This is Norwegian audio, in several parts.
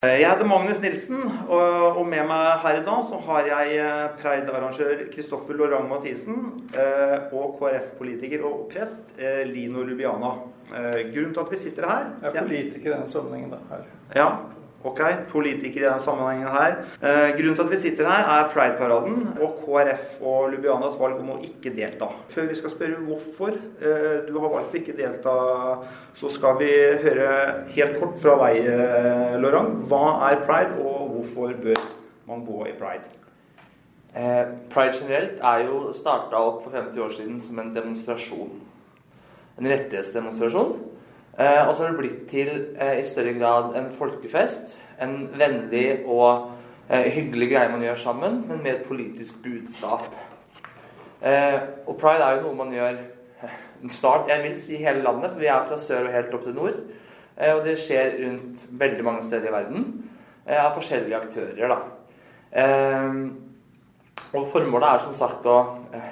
Jeg heter Magnus Nilsen, og med meg her i dag så har jeg eh, Preid-arrangør Kristoffer Lorang Mathisen eh, og KrF-politiker og prest eh, Lino Lubiana. Grunnen til at vi sitter her Jeg er politiker i den sammenhengen, da. Her. Ja, Ok, politikere i denne sammenhengen her. Eh, grunnen til at vi sitter her, er Pride-paraden og KrF og Lubianas valg om å ikke delta. Før vi skal spørre hvorfor eh, du har valgt å ikke delta, så skal vi høre helt kort fra deg, eh, Laurent. Hva er pride, og hvorfor bør man gå i pride? Eh, pride generelt er jo starta opp for 50 år siden som en demonstrasjon. En rettighetsdemonstrasjon. Eh, og så har det blitt til eh, i større grad en folkefest. En vennlig og eh, hyggelig greie man gjør sammen, men med et politisk budskap. og pride er jo noe man gjør snart, jeg vil si hele landet, for vi er fra sør og helt opp til nord. og det skjer rundt veldig mange steder i verden av forskjellige aktører. da. og formålet er som sagt å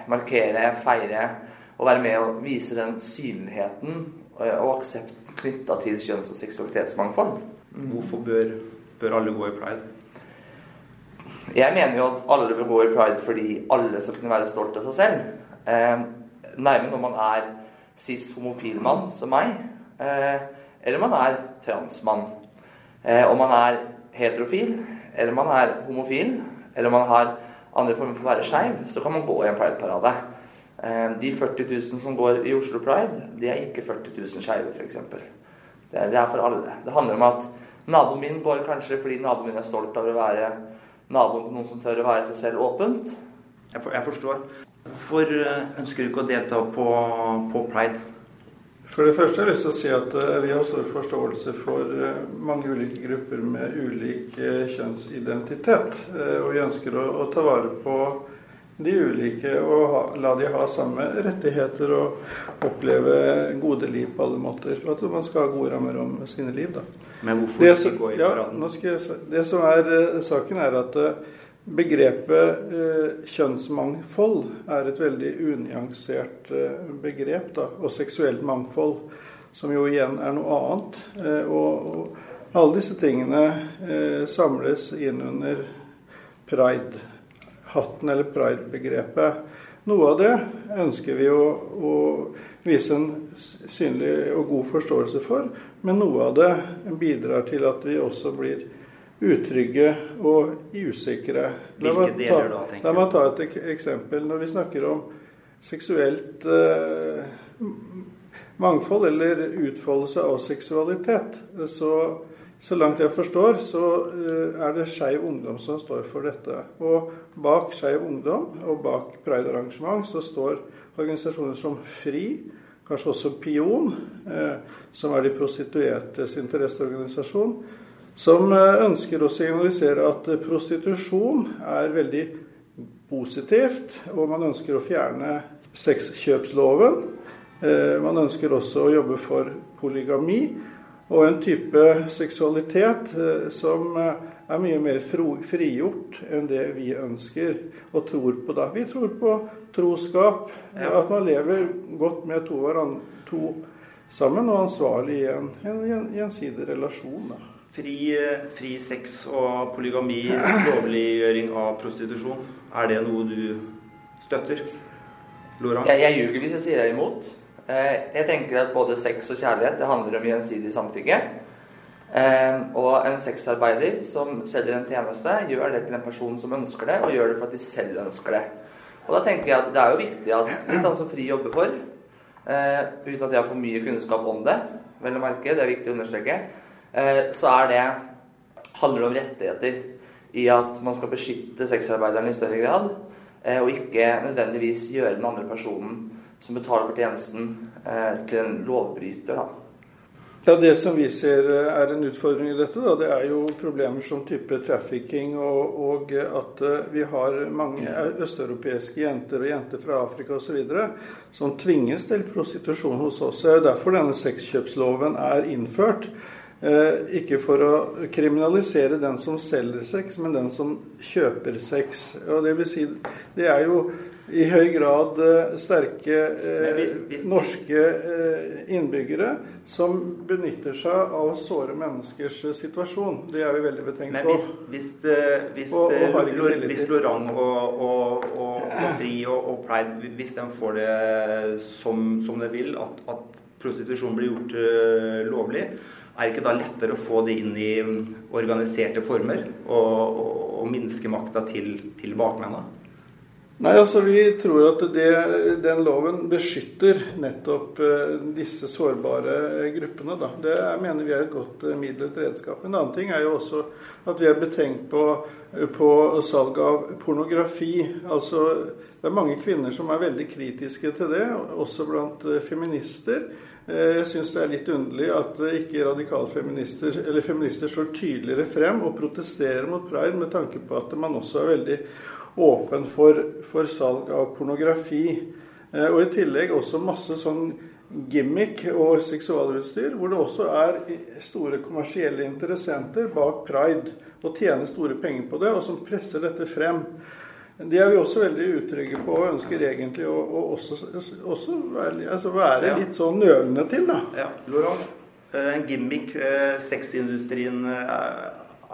markere, feire og være med og vise den synligheten og aksept knytta til kjønns- og seksualitetsmangfold. Hvorfor bør, bør, alle gå i pride? Jeg mener jo at alle bør gå i pride fordi alle skal kunne være stolt av seg selv. Eh, nærmere når man er cis-homofil mann som meg, eh, eller man er transmann. Eh, om man er heterofil, eller man er homofil, eller man har andre former for å være skeiv, så kan man gå i en prideparade. Eh, de 40 000 som går i Oslo Pride, det er ikke 40 000 skeive, f.eks. Det, det er for alle. Det handler om at naboen min går kanskje fordi naboen min er stolt over å være naboen til noen som tør å være seg selv åpent. Jeg, for, jeg forstår. Hvorfor eh, ønsker du ikke å delta på, på, Pride? For det første har jeg lyst til å si at uh, vi har stor forståelse for mange ulike grupper med ulik kjønnsidentitet. og vi ønsker å, å ta vare på de ulike og la de ha samme rettigheter og oppleve gode liv på alle måter. Og at man skal ha gode rammer om sine liv. da. Men hvorfor det, ikke gå i? Ja, det som er uh, saken, er at uh, begrepet uh, kjønnsmangfold er et veldig unyansert begrep. da, Og seksuelt mangfold, som jo igjen er noe annet. Og, og alle disse tingene samles inn under pride hatten eller pride-begrepet. Noe av det ønsker vi å, å, vise en synlig og god forståelse for, men noe av det bidrar til at vi også blir utrygge og usikre. Da, tenker du? La meg ta et eksempel. Når vi snakker om seksuelt eh, mangfold eller utfoldelse av seksualitet, så så langt jeg forstår, så eh, er det Skeiv Ungdom som står for dette. Og bak Skeiv Ungdom og bak Pride-arrangement så står organisasjoner som FRI, kanskje også Pion, eh, som er de prostituertes interesseorganisasjon, som eh, ønsker å signalisere at prostitusjon er veldig positivt, og man ønsker å fjerne sexkjøpsloven. Man ønsker også å jobbe for polygami og en type seksualitet eh, som eh, er mye mer frigjort enn det vi ønsker og tror på. da. Vi tror på troskap, at man lever godt med to, to sammen og ansvarlig i en, en gjensidig relasjon. da. Fri, eh, fri, sex og polygami, lovliggjøring av prostitusjon, er det noe du støtter? Laura? Jeg, jeg ljuger hvis jeg sier jeg er imot. Eh, jeg tenker at både sex og kjærlighet det handler om gjensidig samtykke. Eh, og en sexarbeider som selger en tjeneste, gjør det til en person som ønsker det, og gjør det for at de selv ønsker det. Og da tenker jeg at det er jo viktig at litt sånn som FRI jobber for, eh, uten at jeg har for mye kunnskap om det, vel å merke, det er viktig å understreke, så er det handler om rettigheter i at man skal beskytte sexarbeideren i større grad, og ikke nødvendigvis gjøre den andre personen som betaler for tjenesten, eh, til en lovbryter. da. Ja, Det som vi ser eh, er en utfordring i dette, da, det er jo problemer som type trafficking, og, og at eh, vi har mange østeuropeiske jenter og jenter fra Afrika osv. som tvinges til prostitusjon hos oss. Det er derfor denne sexkjøpsloven er innført. Eh, ikke for å kriminalisere den som selger sex, men den som kjøper sex. Og det vil si, det er jo i høy grad eh, sterke hvis- eh, hvis- norske eh, innbyggere som benytter seg av såre menneskers eh, situasjon. Det er vi veldig betenkt Men på. hvis, hvis, eh, Og- og hvis. Lorang og, og, og, og Fri og, og Pride Hvis de får det som, som de vil, at, at prostitusjon blir gjort uh, lovlig, er det ikke da lettere å få det inn i mm, organiserte former og, og, og minske makta til, til bakmennene? Nei, altså Vi tror at det, den loven beskytter nettopp eh, disse sårbare gruppene. da. Det er, mener vi er et godt eh, middel til redskap. En annen ting er jo også at vi er betenkt på, på salg av pornografi. Altså, Det er mange kvinner som er veldig kritiske til det, også blant eh, feminister. Jeg syns det er litt underlig at ikke radikalfeminister eller feminister står tydeligere frem og protesterer mot pride, med tanke på at man også er veldig åpen for, for salg av pornografi. Eh, og i tillegg også masse sånn gimmick og seksualutstyr, hvor det også er store kommersielle interessenter bak pride og tjener store penger på det, og som presser dette frem. Det er vi også veldig utrygge på og ønsker egentlig å, å også, også være, altså være Ja. litt sånn nølende til, da. Ja, Lorang. eh, En gimmick. eh, Sexindustrien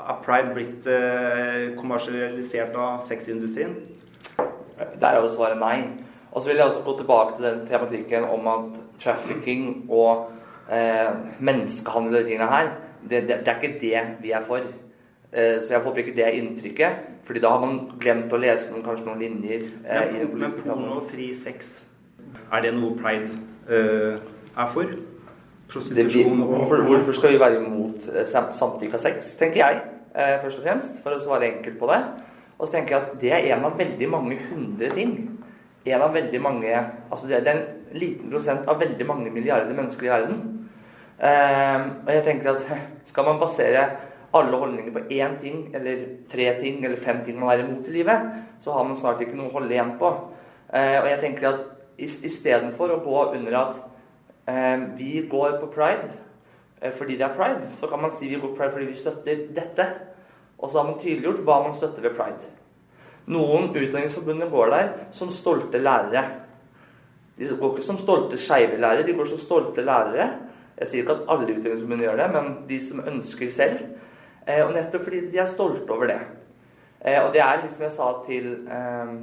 Er Pride blitt eh, kommersialisert av sexindustrien? Der er jo svaret nei. Og så vil jeg også gå tilbake til den tematikken om at trafficking og eh, menneskehandel og de tingene her, det, det, det er ikke det vi er for. Eh, så jeg håper ikke det er inntrykket. fordi da har man glemt å lese noen, kanskje noen linjer. Eh, Men, men porno og fri sex, er det noe Pride eh, er for? Prostitusjon og hvorfor, hvorfor skal vi være imot eh, samtykke av sex, tenker jeg, eh, først og fremst, for å svare enkelt på det. Og så tenker jeg at det er en av veldig mange hundre ting. En av veldig mange Altså det er en liten prosent av veldig mange milliarder mennesker i verden. Eh, og jeg tenker at skal man basere alle holdninger på én ting, eller tre ting, eller fem ting man er imot i livet, så har man snart ikke noe å holde igjen på. Eh, og jeg tenker at istedenfor å gå under at vi går på pride fordi det er pride, så kan man si vi går pride fordi vi støtter dette. Og så har man tydeliggjort hva man støtter ved pride. Noen Utdanningsforbundet går der som stolte lærere. De går ikke som stolte skeive lærere, de går som stolte lærere. Jeg sier ikke at alle Utdanningsforbundet gjør det, men de som ønsker selv. Eh, og nettopp fordi de er stolte over det. Eh, og det er liksom jeg sa til eh,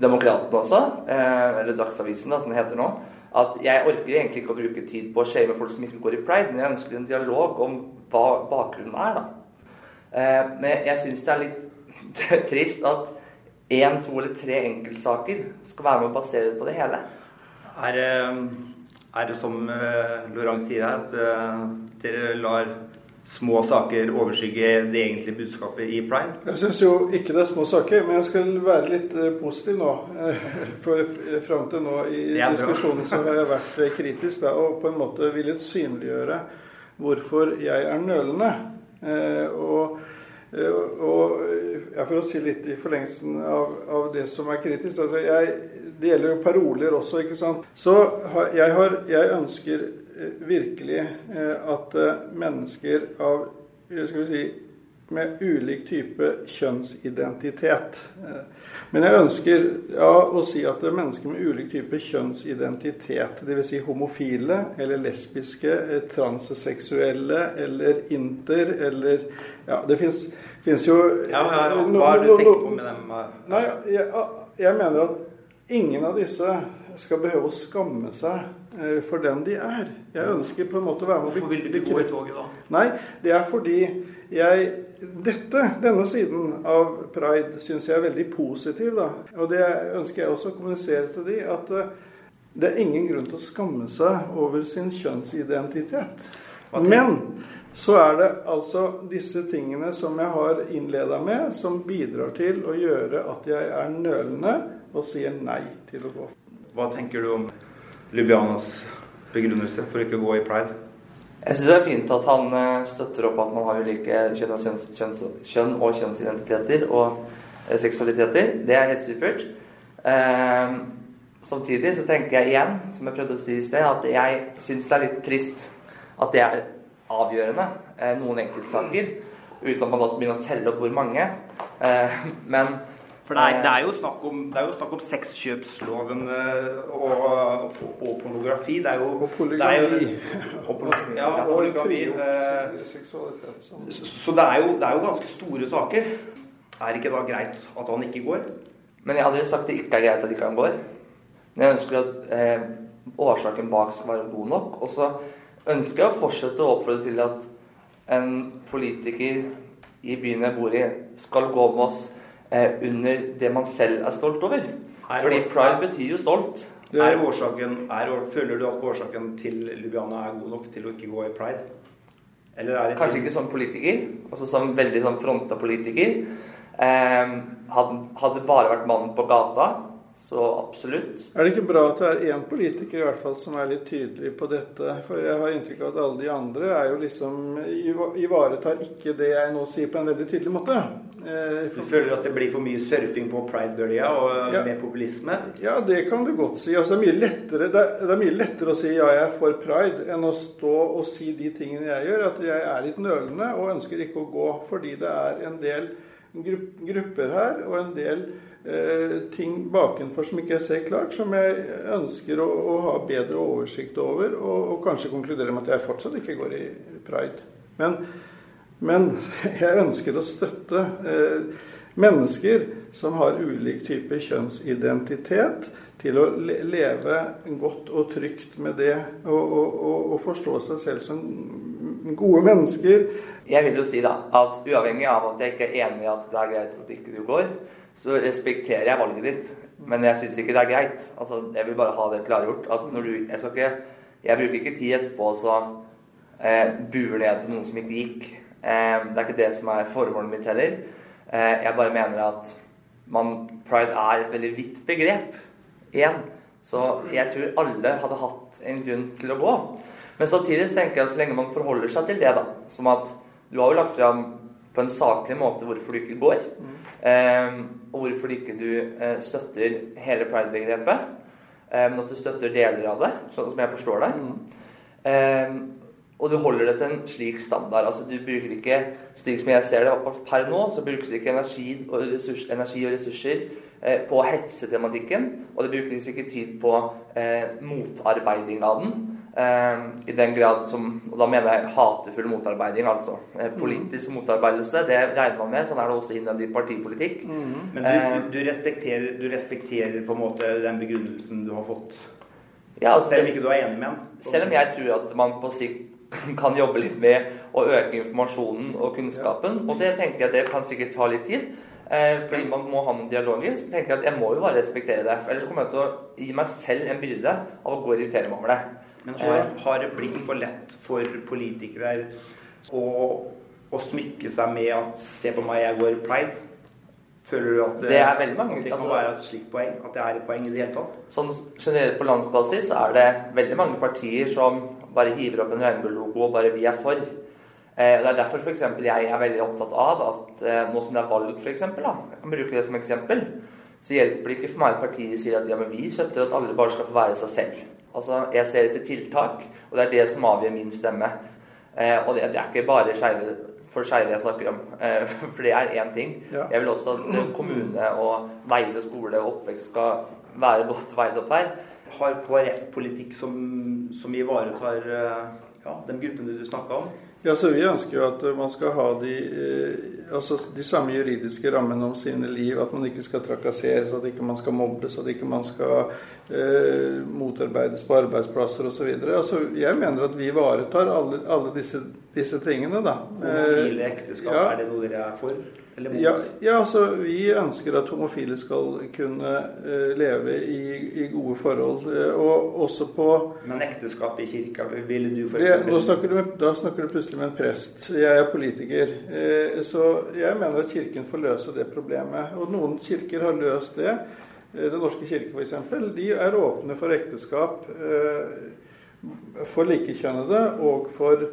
Demokraten også, eh, eller Dagsavisen da, som det heter nå, at jeg orker egentlig ikke å bruke tid på å shame folk som ikke går i pride, men jeg ønsker en dialog om hva bakgrunnen er. da. Eh, men jeg syns det er litt trist at én, to eller tre enkeltsaker skal være med å basere på det hele. Er, eh, er det som Laurent Lorang sier her, at eh, dere lar små saker overskygge det egentlige budskapet i Pride? Jeg syns jo ikke det er små saker, men jeg skal være litt eh, positiv nå. Eh, For eh, fram til nå i diskusjonen så har jeg vært kritisk da, og på en måte villet synliggjøre hvorfor jeg er nølende. Og, og ja, for å si litt i forlengelsen av, av det som er kritisk altså jeg, Det gjelder jo paroler også, ikke sant. Så jeg, har, jeg ønsker virkelig eh, at eh, mennesker av eh, skal vi si, med ulik type kjønnsidentitet. Eh, Men jeg ønsker ja, å si at er mennesker med ulik type kjønnsidentitet, dvs. Si homofile eller lesbiske, eh, transseksuelle eller inter eller Ja, det fins jo Ja, ja, ja. Hva er det du tenker på med dem? eh? Nei, jeg, jeg mener at ingen av disse skal behøve å skamme seg eh, for den de er. Jeg ønsker på en måte å være med Hvorfor vil du ikke gå i toget da? Nei, det er fordi jeg dette, Denne siden av pride syns jeg er veldig positiv. da, Og det ønsker jeg også å kommunisere til de, at eh, det er ingen grunn til å skamme seg over sin kjønnsidentitet. Men så er det altså disse tingene som jeg har innleda med, som bidrar til å gjøre at jeg er nølende og sier nei til å gå. Hva tenker du om Lubianas begrunnelse for ikke å gå i pride? Jeg syns det er fint at han eh, støtter opp at man har ulike kjønn og, kjønns, kjønns, kjønn og kjønnsidentiteter og eh, seksualiteter. Det er helt supert. Eh, samtidig så tenker jeg igjen, som jeg prøvde å si i sted, at jeg syns det er litt trist at det er avgjørende, eh, noen enkeltsaker, uten at man også begynner å telle opp hvor mange. Eh, men For det er, det er, jo, snakk om, jo om sexkjøpsloven og, og, og, pornografi. Det er jo Og polygami. Og, ja, og polygami. Så, så det, er jo, det er jo ganske store saker. Er det ikke da greit at han ikke går? Men jeg hadde sagt det ikke er greit at ikke han går. Men jeg ønsker at eh, årsaken bak skal være god nok. Og så ønsker jeg å fortsette å oppfordre til at en politiker i byen jeg bor i, skal gå med oss eh, under det man selv er stolt over. Fordi pride betyr jo stolt. Er årsaken, er, føler du at årsaken til Lubiana er god nok til å ikke gå i pride? Kanskje ikke som politiker, altså som veldig sånn fronta politiker. Eh, hadde, hadde bare vært mannen på gata, så absolutt. Er det ikke bra at det er én politiker i hvert fall som er litt tydelig på dette? For jeg har inntrykk av at alle de andre er jo liksom ivaretar ikke det jeg nå sier, på en veldig tydelig måte. Eh, du føler at det blir for mye surfing på pridebølga og ja. med populisme? Ja, det kan du godt si. Altså, det, er mye lettere, det, er, det er mye lettere å si ja, jeg er for pride, enn å stå og si de tingene jeg gjør. At jeg er litt nølende og ønsker ikke å gå fordi det er en del grupper her og en del ting bakenfor som ikke jeg ser klart, som jeg ønsker å, å ha bedre oversikt over, og, og, kanskje konkludere med at jeg fortsatt ikke går i pride. Men, men jeg ønsker å støtte eh, mennesker som har ulik type kjønnsidentitet, til å leve godt og trygt med det og, og, og, forstå seg selv som gode mennesker. Jeg vil jo si da, at uavhengig av at jeg ikke er enig i at det er greit at ikke du går, så respekterer jeg valget ditt. Men jeg syns ikke det er greit. Altså, jeg vil bare ha det klargjort. at når du, Jeg, skal ikke, jeg bruker ikke tid etterpå så eh, buer ned noen som ikke gikk. Eh, det er ikke det som er formålet mitt heller. Eh, jeg bare mener at man, pride er et veldig vidt begrep. Igjen. Så jeg tror alle hadde hatt en grunn til å gå. Men samtidig tenker jeg at så lenge man forholder seg til det, da, som at du har jo lagt fram på en saklig måte hvorfor du ikke går, mm. eh, og hvorfor ikke du eh, støtter hele pride-begrepet, eh, men at du støtter deler av det, sånn som jeg forstår det. Mm. og du holder det til en slik standard. altså Du bruker ikke, slik som jeg ser det per nå, så brukes det ikke energi og, ressurs, energi og ressurser eh, på hetsetematikken, og det brukes ikke tid på eh, motarbeiding av den. Eh, I den grad som Og da mener jeg hatefull motarbeiding, altså. Eh, politisk motarbeidelse, det regner man med. Sånn er det også innad i partipolitikk. Mm. Men du, eh, du, respekterer, du, respekterer, på en måte den begrunnelsen du har fått? Ja, altså, selv om ikke du er enig med den? Selv om jeg tror at man på sikt kan jobbe litt med å øke informasjonen og kunnskapen. Og det tenker jeg det kan sikkert ta litt tid. Eh, fordi man må ha noen dialoger. Så tenker jeg at jeg må jo bare respektere det. For ellers kommer jeg til å gi meg selv en byrde av å gå og irritere meg over det. Men har, har, det blitt for lett for politikere å, å, smykke seg med at 'se på meg, jeg går pride'? Føler du at det, det, er veldig mange, det kan altså, være et slikt poeng? At det er et poeng i det hele tatt? Sånn generelt på landsbasis er det veldig mange partier som bare hiver opp en regnbuelogo og bare 'vi er for'. Eh, det er derfor for eksempel, jeg er veldig opptatt av at eh, nå som det er valg, f.eks., jeg kan bruke det som eksempel, så hjelper det ikke for meg at partiet sier at ja, men vi støtter at alle bare skal få være seg selv. Altså, Jeg ser etter tiltak, og det er det som avgjør min stemme. Eh, og det, det, er ikke bare skeive for skeive jeg snakker om, eh, for det er én ting. Ja. Jeg vil også at eh, kommune og veide skole og oppvekst skal være godt veid opp her. Har KrF politikk som, som ivaretar eh, ja, den gruppen du snakka om? Ja, så Vi ønsker jo at man skal ha de, eh, altså de samme juridiske rammene om sine liv. At man ikke skal trakasseres, at ikke man skal mobbes, at ikke man skal eh, motarbeides på arbeidsplasser osv. Altså, jeg mener at vi ivaretar alle, alle disse, disse, tingene. da. Homofile ekteskap, ja. er det noe dere er for? Ja, ja, altså Vi ønsker at homofile skal kunne uh, leve i, i, gode forhold. Uh, og også på Men ekteskap i kirka, ville du f.eks. Da, snakker du da snakker du plutselig med en prest. Jeg er politiker. Uh, så jeg mener at Kirken får løse det problemet. Og noen kirker har løst det. Den norske kirke f.eks. De er åpne for ekteskap for likekjønnede og for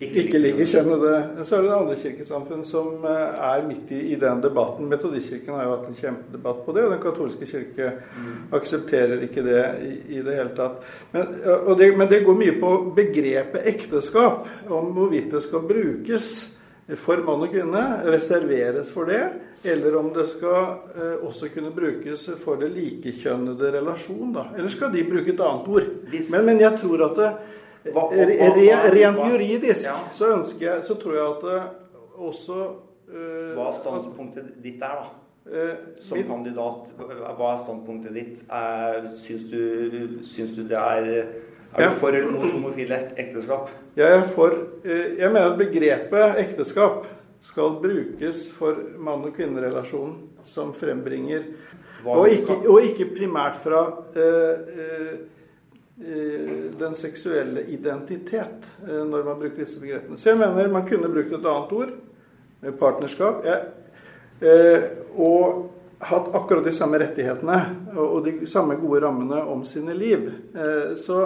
ikke likekjønnede. Så er det andre kirkesamfunn som eh, er midt i, i den debatten. Metodistkirken har jo hatt en kjempedebatt på det, og den katolske kirke mm. aksepterer ikke det i, i det hele tatt. Men det, men det, går mye på begrepet ekteskap, om hvorvidt det skal brukes for mann og kvinne reserveres for det, eller om det skal eh, også kunne brukes for det likekjønnede relasjon. da. Eller skal de bruke et annet ord? Men, men jeg tror at det, Hva- hva- hva- re, hva- rent juridisk Ja. så ønsker jeg, så tror jeg at det også uh, Hva standpunktet ditt er, da? eh, Som min, kandidat, hva er standpunktet ditt? Er, syns, du, syns du det er Er Ja. du for eller mot homofile ekteskap? Jeg er for eh, Jeg mener at begrepet ekteskap skal brukes for mann- og kvinnerelasjonen som frembringer og ikke, og ikke primært fra eh, eh, eh, den seksuelle identitet eh, når man bruker disse begrepene. Så jeg mener man kunne brukt et annet ord, eh, partnerskap, eh, og hatt akkurat de samme rettighetene og, de samme gode rammene om sine liv. Eh, så,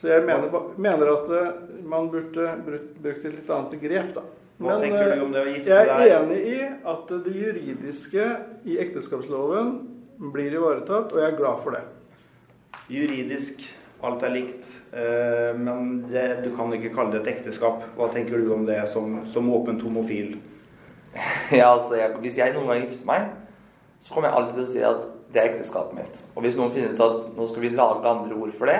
så jeg mener, mener at eh, man burde brukt, et litt annet begrep, da. Hva tenker du om det å gifte deg? jeg er enig i at det juridiske i ekteskapsloven blir ivaretatt, og jeg er glad for det. Juridisk, alt er likt, eh, men det, du kan ikke kalle det et ekteskap. Hva tenker du om det som, som åpent homofil? Ja, altså, jeg, Hvis jeg noen gang gifter meg, så kommer jeg alltid til å si at det er ekteskapet mitt. Og hvis noen finner ut at nå skal vi lage andre ord for det,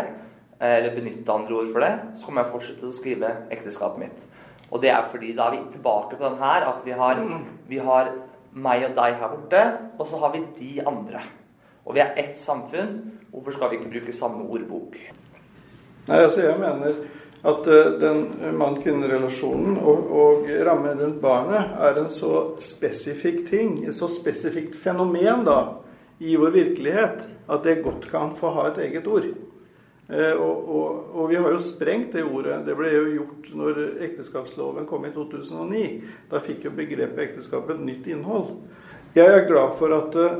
eh, eller benytte andre ord for det, så kommer jeg fortsette å skrive ekteskapet mitt. Og det er fordi da er vi tilbake på den her at vi har, vi har meg og deg her borte, og så har vi de andre. Og vi er ett samfunn. Hvorfor skal vi ikke bruke samme ordbok? Nei, altså Jeg mener at eh, den mann-kvinne-relasjonen og, og rammen rundt barnet er en så spesifikk ting, et så spesifikt fenomen da, i vår virkelighet, at det godt kan få ha et eget ord. Eh, og, og, og vi har jo sprengt det ordet. Det ble jo gjort når ekteskapsloven kom i 2009. Da fikk jo begrepet ekteskap et nytt innhold. Jeg er glad for at eh,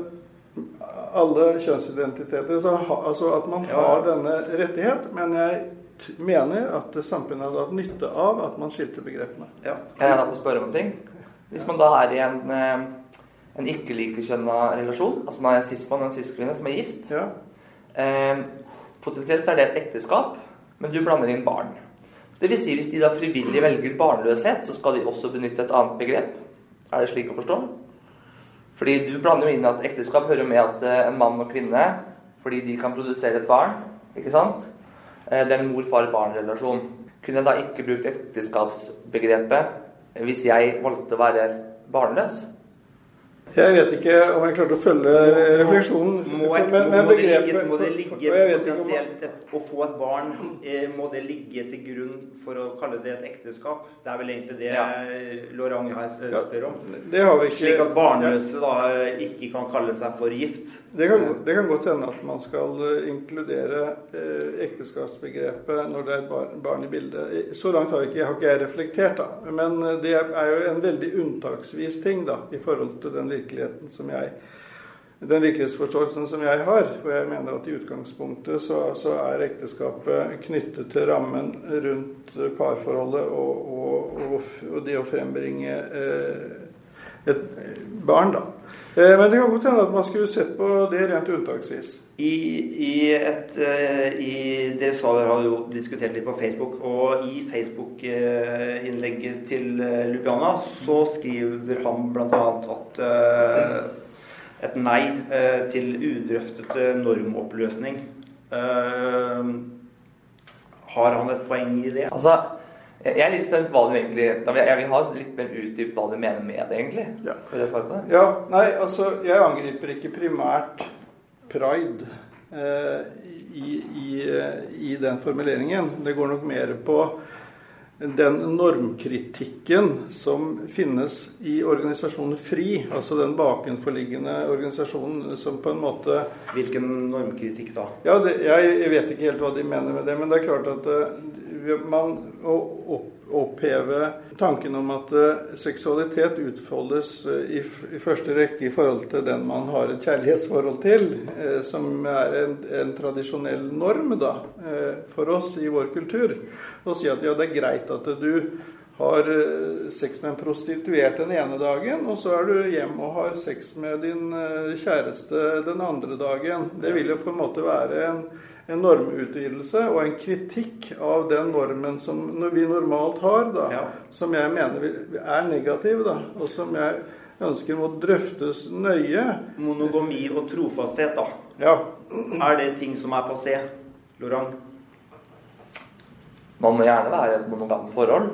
alle kjønnsidentiteter så ha, Altså at man har denne rettighet, men jeg mener at samfunnet hadde hatt nytte av at man skilte begrepene. Ja. Kan jeg da få spørre om en ting? Hvis man da er i en, eh, en ikke-likekjønna relasjon, altså man er en cis-mann og en cis-kvinne som er gift, Ja. eh, potensielt så er det et ekteskap, men du blander inn barn. Så det vil si hvis de da frivillig velger barnløshet, så skal de også benytte et annet begrep. Er det slik å forstå? Fordi du blander jo inn at ekteskap hører med at eh, en mann og kvinne, fordi de kan produsere et barn, ikke sant? Eh, det er en mor-far-barn-relasjon. Kunne jeg da ikke brukt ekteskapsbegrepet hvis jeg valgte å være barnløs? Jeg vet ikke om jeg klarte å følge refleksjonen. Må, men- må, men må, det ligge, må det ligge potensielt et, Å få et barn, eh, må det ligge til grunn for å kalle det et ekteskap? Det er vel egentlig det Ja. eh, her spør om. Det har vi ikke Slik at barnløse da eh, ikke kan kalle seg for gift. Det kan, det kan godt hende at man skal eh, inkludere eh, ekteskapsbegrepet når det er et barn, barn i bildet. Så langt har ikke, har ikke jeg reflektert, da. Men det er jo en veldig unntaksvis ting da, i forhold til den virkeligheten som jeg den virkelighetsforståelsen som jeg har. Og jeg mener at i utgangspunktet så, så er ekteskapet knyttet til rammen rundt parforholdet og, og, og, og det å frembringe eh, et barn, da. Eh, Men det kan godt hende at man skulle sett på det rent unntaksvis. I, i et eh, i, Dere sa dere hadde jo diskutert litt på Facebook, og i Facebook-innlegget til eh, Lubiana så skriver han bl.a. at eh, et nei til udrøftete normoppløsning Har han et poeng i det? Altså, jeg er litt spent hva du egentlig Jeg jeg vil ha litt mer utdypt hva du mener med det, egentlig. Ja. Jeg på det? Ja, nei, altså Jeg angriper ikke primært pride eh, i, i, i den formuleringen. Det går nok mer på den normkritikken som finnes i organisasjonen FRI, altså den bakenforliggende organisasjonen som på en måte Hvilken normkritikk da? Ja, det, jeg, jeg vet ikke helt hva de mener med det, men det er klart at eh, man å opp, oppheve tanken om at eh, seksualitet utfoldes eh, i, første rekke i forhold til den man har et kjærlighetsforhold til, eh, som er en, en tradisjonell norm da, for oss i vår kultur, Å si at ja, det er greit at du har sex med en prostituert den ene dagen, og så er du hjemme og har sex med din kjæreste den andre dagen. Det vil jo på en måte være en, en normutvidelse og en kritikk av den normen som vi normalt har, da, Ja. som jeg mener er negativ, da, og som jeg ønsker må drøftes nøye. Monogami og trofasthet, da. Ja, Er det ting som er passé? Lorang? Man må gjerne være i et monogamt forhold.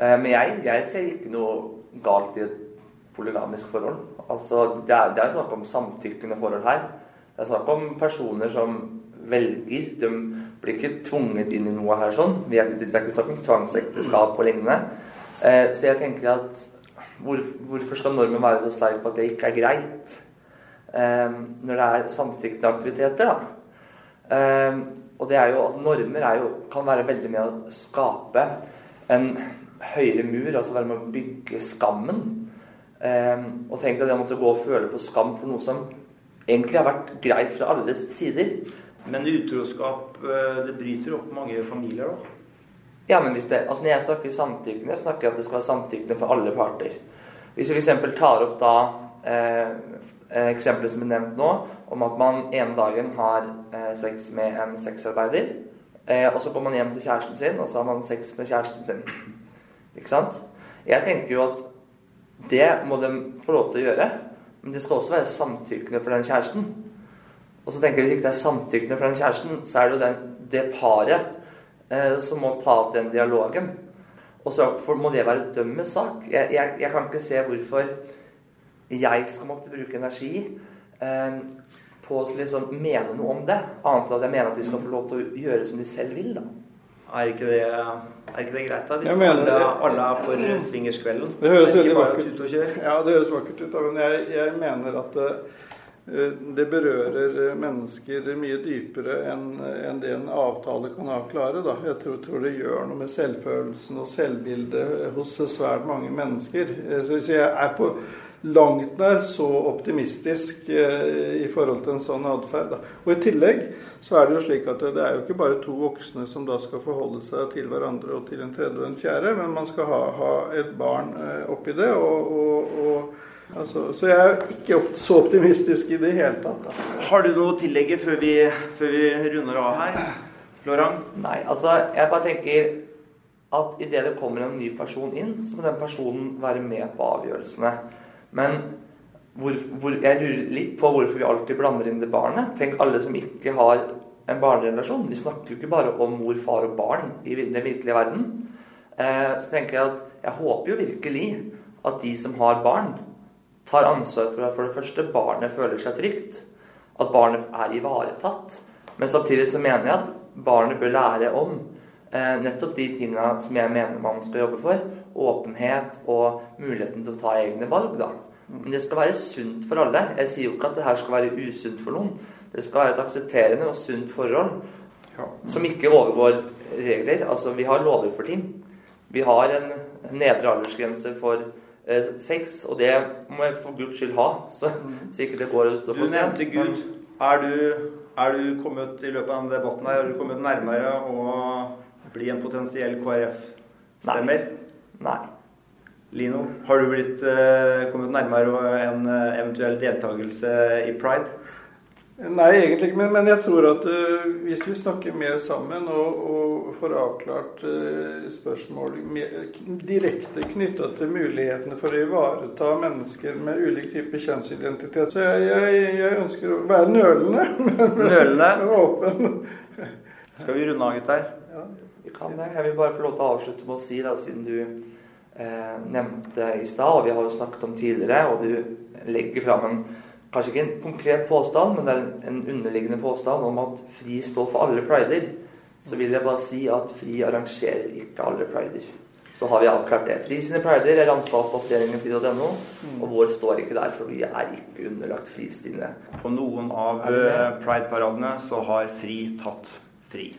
Eh, Men jeg, jeg ser ikke noe galt i et polygamisk forhold. Altså, det er, det er snakk om samtykkende forhold her. Det er snakk om personer som velger. De blir ikke tvunget inn i noe her sånn. Vi er, det er ikke snakk om tvangsekteskap og lignende. Eh, Så jeg tenker at hvor, hvorfor skal normen være så sterk på at det ikke er greit? Eh, Når det er samtykkende aktiviteter, da. Eh, og det er jo, altså Normer er jo, kan være veldig med å skape en høyere mur, altså være med å bygge skammen. Eh, og tenk deg det å måtte gå og føle på skam for noe som egentlig har vært greit fra alles sider. Men utroskap eh, det bryter opp mange familier, da. Ja, men hvis det, altså Når jeg snakker samtykkende, jeg snakker at det skal være samtykkende for alle parter. Hvis vi f.eks. tar opp da eh, eksempelet som er nevnt nå, om at man ene dagen har eh, sex med en sexarbeider, eh, og så kommer man hjem til kjæresten sin, og så har man sex med kjæresten sin. Ikke sant? Jeg tenker jo at det må de få lov til å gjøre, men det skal også være samtykkende for den kjæresten. Og så tenker jeg Hvis ikke det er samtykkende fra den kjæresten, så er det jo den, det paret eh, som må ta opp den dialogen. Og så for, må det være dømmes sak. Jeg, jeg, jeg kan ikke se hvorfor jeg skal måtte bruke energi eh, på å liksom mene noe om det, annet enn at jeg mener at de skal få lov til å gjøre som de selv vil. da. Er ikke det, er ikke det greit, da? Hvis Jeg mener alle, alle er for swingerskvelden? Det høres veldig vakkert ut. Ja, det høres vakkert ut, da, men jeg, jeg mener at eh, det berører eh, mennesker mye dypere enn enn det en avtale kan avklare. Da. Jeg tror, tror det gjør noe med selvfølelsen og selvbildet hos svært mange mennesker. Eh, Så jeg er på langt nær så optimistisk eh, i forhold til en sånn atferd. Og I tillegg så er det jo slik at det er jo ikke bare to voksne som da skal forholde seg til hverandre og til en tredje og en fjerde, men man skal ha, ha et barn eh, oppi det. og, og, og altså, Så jeg er ikke så optimistisk i det hele tatt. Da. Har du noe å tillegge før vi, før vi runder av her? Laurent? Nei, altså, jeg bare tenker at idet det kommer en ny person inn, så må den personen være med på avgjørelsene. Men hvor, hvor, jeg lurer litt på hvorfor vi alltid blander inn det barnet. Tenk alle som ikke har en barnerelasjon. Vi snakker jo ikke bare om mor, far og barn i den virkelige verden. Eh, så tenker jeg at jeg håper jo virkelig at de som har barn, tar ansvar for at for det første barnet føler seg trygt. At barnet er ivaretatt. Men samtidig så mener jeg at barnet bør lære om eh, nettopp de tinga som jeg mener man skal jobbe for. Åpenhet og muligheten til å ta egne valg, da. Men det skal være sunt for alle. Jeg sier jo ikke at det her skal være usunt for noen. Det skal være et aksepterende og sunt forhold som ikke overgår regler. Altså, vi har lover for ting. Vi har en nedre aldersgrense for sex, og det må jeg for guds skyld ha, så, så ikke det går og står på sted. Du nevnte Gud. Er du, er du kommet i løpet av denne debatten her, har du kommet nærmere å bli en potensiell KrF-stemmer? Nei. Lino, har du blitt, eh, kommet nærmere en eh, eventuell deltakelse i pride? Nei, egentlig ikke, men, men jeg tror at uh, hvis vi snakker mer sammen og, og får avklart uh, spørsmål mer, direkte knytta til mulighetene for å ivareta mennesker med ulik type kjønnsidentitet Så jeg, jeg, jeg ønsker å være nølende, men, Nølende. åpen. Skal vi runde av, gutter? Vi kan det. Jeg vil bare få lov til å avslutte med å si, da, siden du eh, nevnte i stad, og vi har jo snakket om tidligere, og du legger fram en kanskje ikke en konkret påstand, men det er en, en underliggende påstand om at FRI står for alle prider, så vil jeg bare si at FRI arrangerer ikke alle prider. Så har vi avklart det. FRI sine prider er ansvar på avdelingen FRI.no, og vår står ikke der, for vi er ikke underlagt FRI sine. På noen av eh, pride-paradene så har FRI tatt fri.